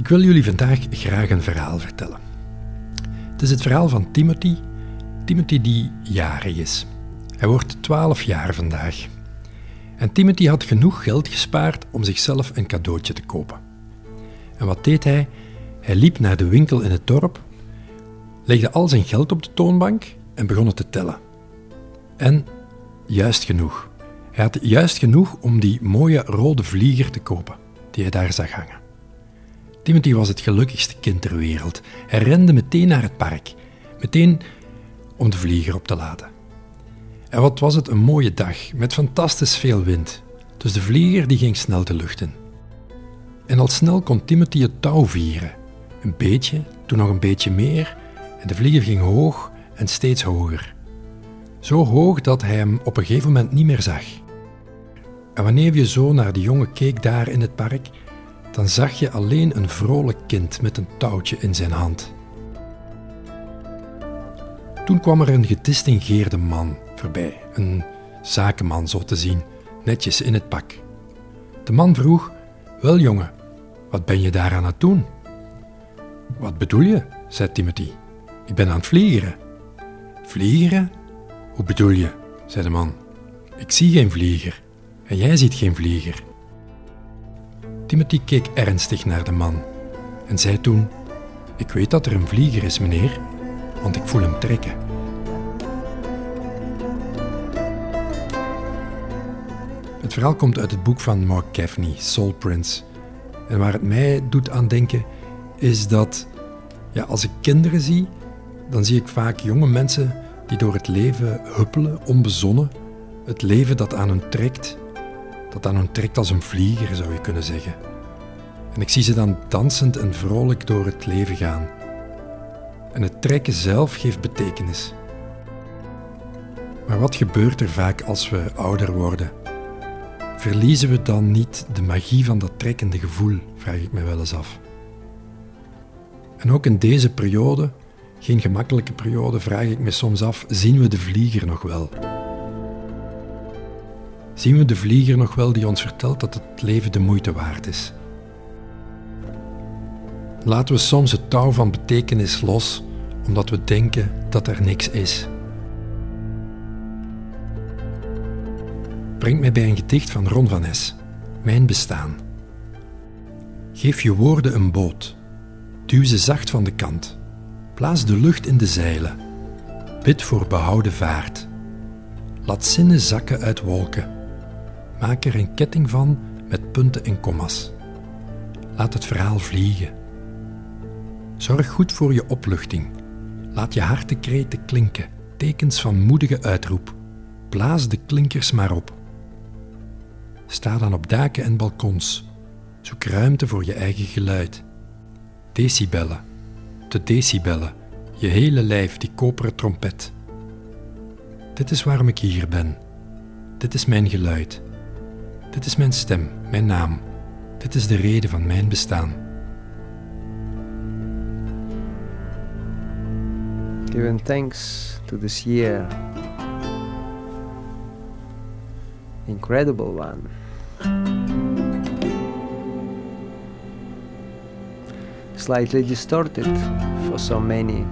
Ik wil jullie vandaag graag een verhaal vertellen. Het is het verhaal van Timothy. Timothy die jarig is. Hij wordt 12 jaar vandaag. En Timothy had genoeg geld gespaard om zichzelf een cadeautje te kopen. En wat deed hij? Hij liep naar de winkel in het dorp, legde al zijn geld op de toonbank en begon het te tellen. En juist genoeg. Hij had juist genoeg om die mooie rode vlieger te kopen die hij daar zag hangen. Timothy was het gelukkigste kind ter wereld. Hij rende meteen naar het park, meteen om de vlieger op te laden. En wat was het een mooie dag, met fantastisch veel wind. Dus de vlieger die ging snel de lucht in. En al snel kon Timothy het touw vieren. Een beetje, toen nog een beetje meer, en de vlieger ging hoog en steeds hoger. Zo hoog dat hij hem op een gegeven moment niet meer zag. En wanneer je zo naar de jongen keek daar in het park, dan zag je alleen een vrolijk kind met een touwtje in zijn hand. Toen kwam er een gedistingeerde man voorbij, een zakenman zo te zien, netjes in het pak. De man vroeg: Wel jongen, wat ben je daar aan het doen? Wat bedoel je? zei Timothy. Ik ben aan het vliegeren. Vliegeren? Hoe bedoel je? zei de man. Ik zie geen vlieger. En jij ziet geen vlieger. Timothy keek ernstig naar de man en zei toen: Ik weet dat er een vlieger is, meneer, want ik voel hem trekken. Het verhaal komt uit het boek van Mark Gaffney, Soul Prince. En waar het mij doet aan denken, is dat ja, als ik kinderen zie, dan zie ik vaak jonge mensen die door het leven huppelen, onbezonnen. Het leven dat aan hen trekt, dat aan hen trekt als een vlieger, zou je kunnen zeggen. En ik zie ze dan dansend en vrolijk door het leven gaan. En het trekken zelf geeft betekenis. Maar wat gebeurt er vaak als we ouder worden? Verliezen we dan niet de magie van dat trekkende gevoel, vraag ik me wel eens af. En ook in deze periode, geen gemakkelijke periode, vraag ik me soms af: zien we de vlieger nog wel? Zien we de vlieger nog wel die ons vertelt dat het leven de moeite waard is? Laten we soms het touw van betekenis los omdat we denken dat er niks is. Brengt mij bij een gedicht van Ron van Es, Mijn bestaan. Geef je woorden een boot. Duw ze zacht van de kant. Blaas de lucht in de zeilen. Bid voor behouden vaart. Laat zinnen zakken uit wolken. Maak er een ketting van met punten en kommas. Laat het verhaal vliegen. Zorg goed voor je opluchting. Laat je hartekreten klinken, tekens van moedige uitroep. Blaas de klinkers maar op. Sta dan op daken en balkons. Zoek ruimte voor je eigen geluid. Decibellen, de decibellen, je hele lijf, die koperen trompet. Dit is waarom ik hier ben. Dit is mijn geluid. Dit is mijn stem, mijn naam. Dit is de reden van mijn bestaan. Giving thanks to this year. Incredible one. Slightly distorted for so many.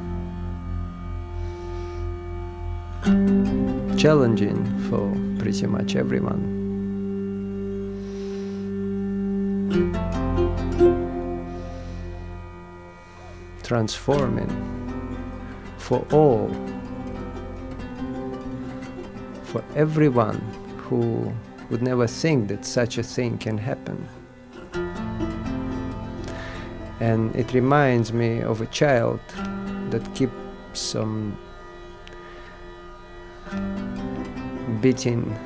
Challenging for pretty much everyone. Transforming for all, for everyone who would never think that such a thing can happen. And it reminds me of a child that keeps on beating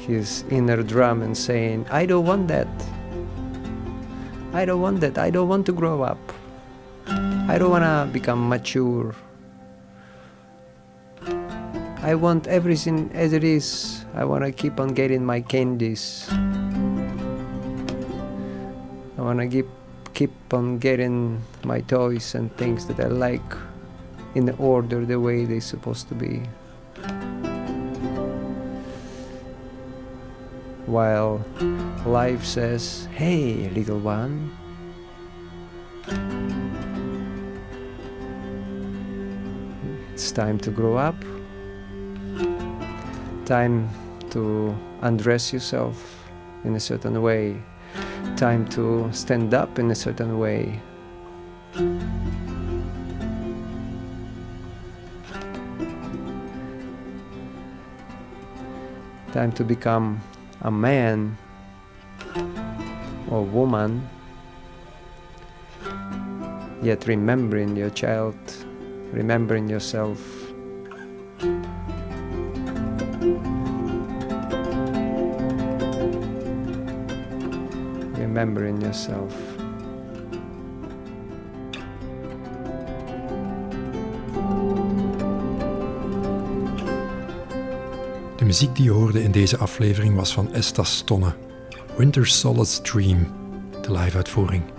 his inner drum and saying, I don't want that. I don't want that. I don't want to grow up. I don't want to become mature. I want everything as it is. I want to keep on getting my candies. I want to keep keep on getting my toys and things that I like in the order the way they're supposed to be. While life says, Hey, little one. It's time to grow up. Time to undress yourself in a certain way. Time to stand up in a certain way. Time to become a man or woman, yet remembering your child, remembering yourself. Remembering yourself. Muziek die je hoorde in deze aflevering was van Esta Stonne, Winter Solace Dream, de live-uitvoering.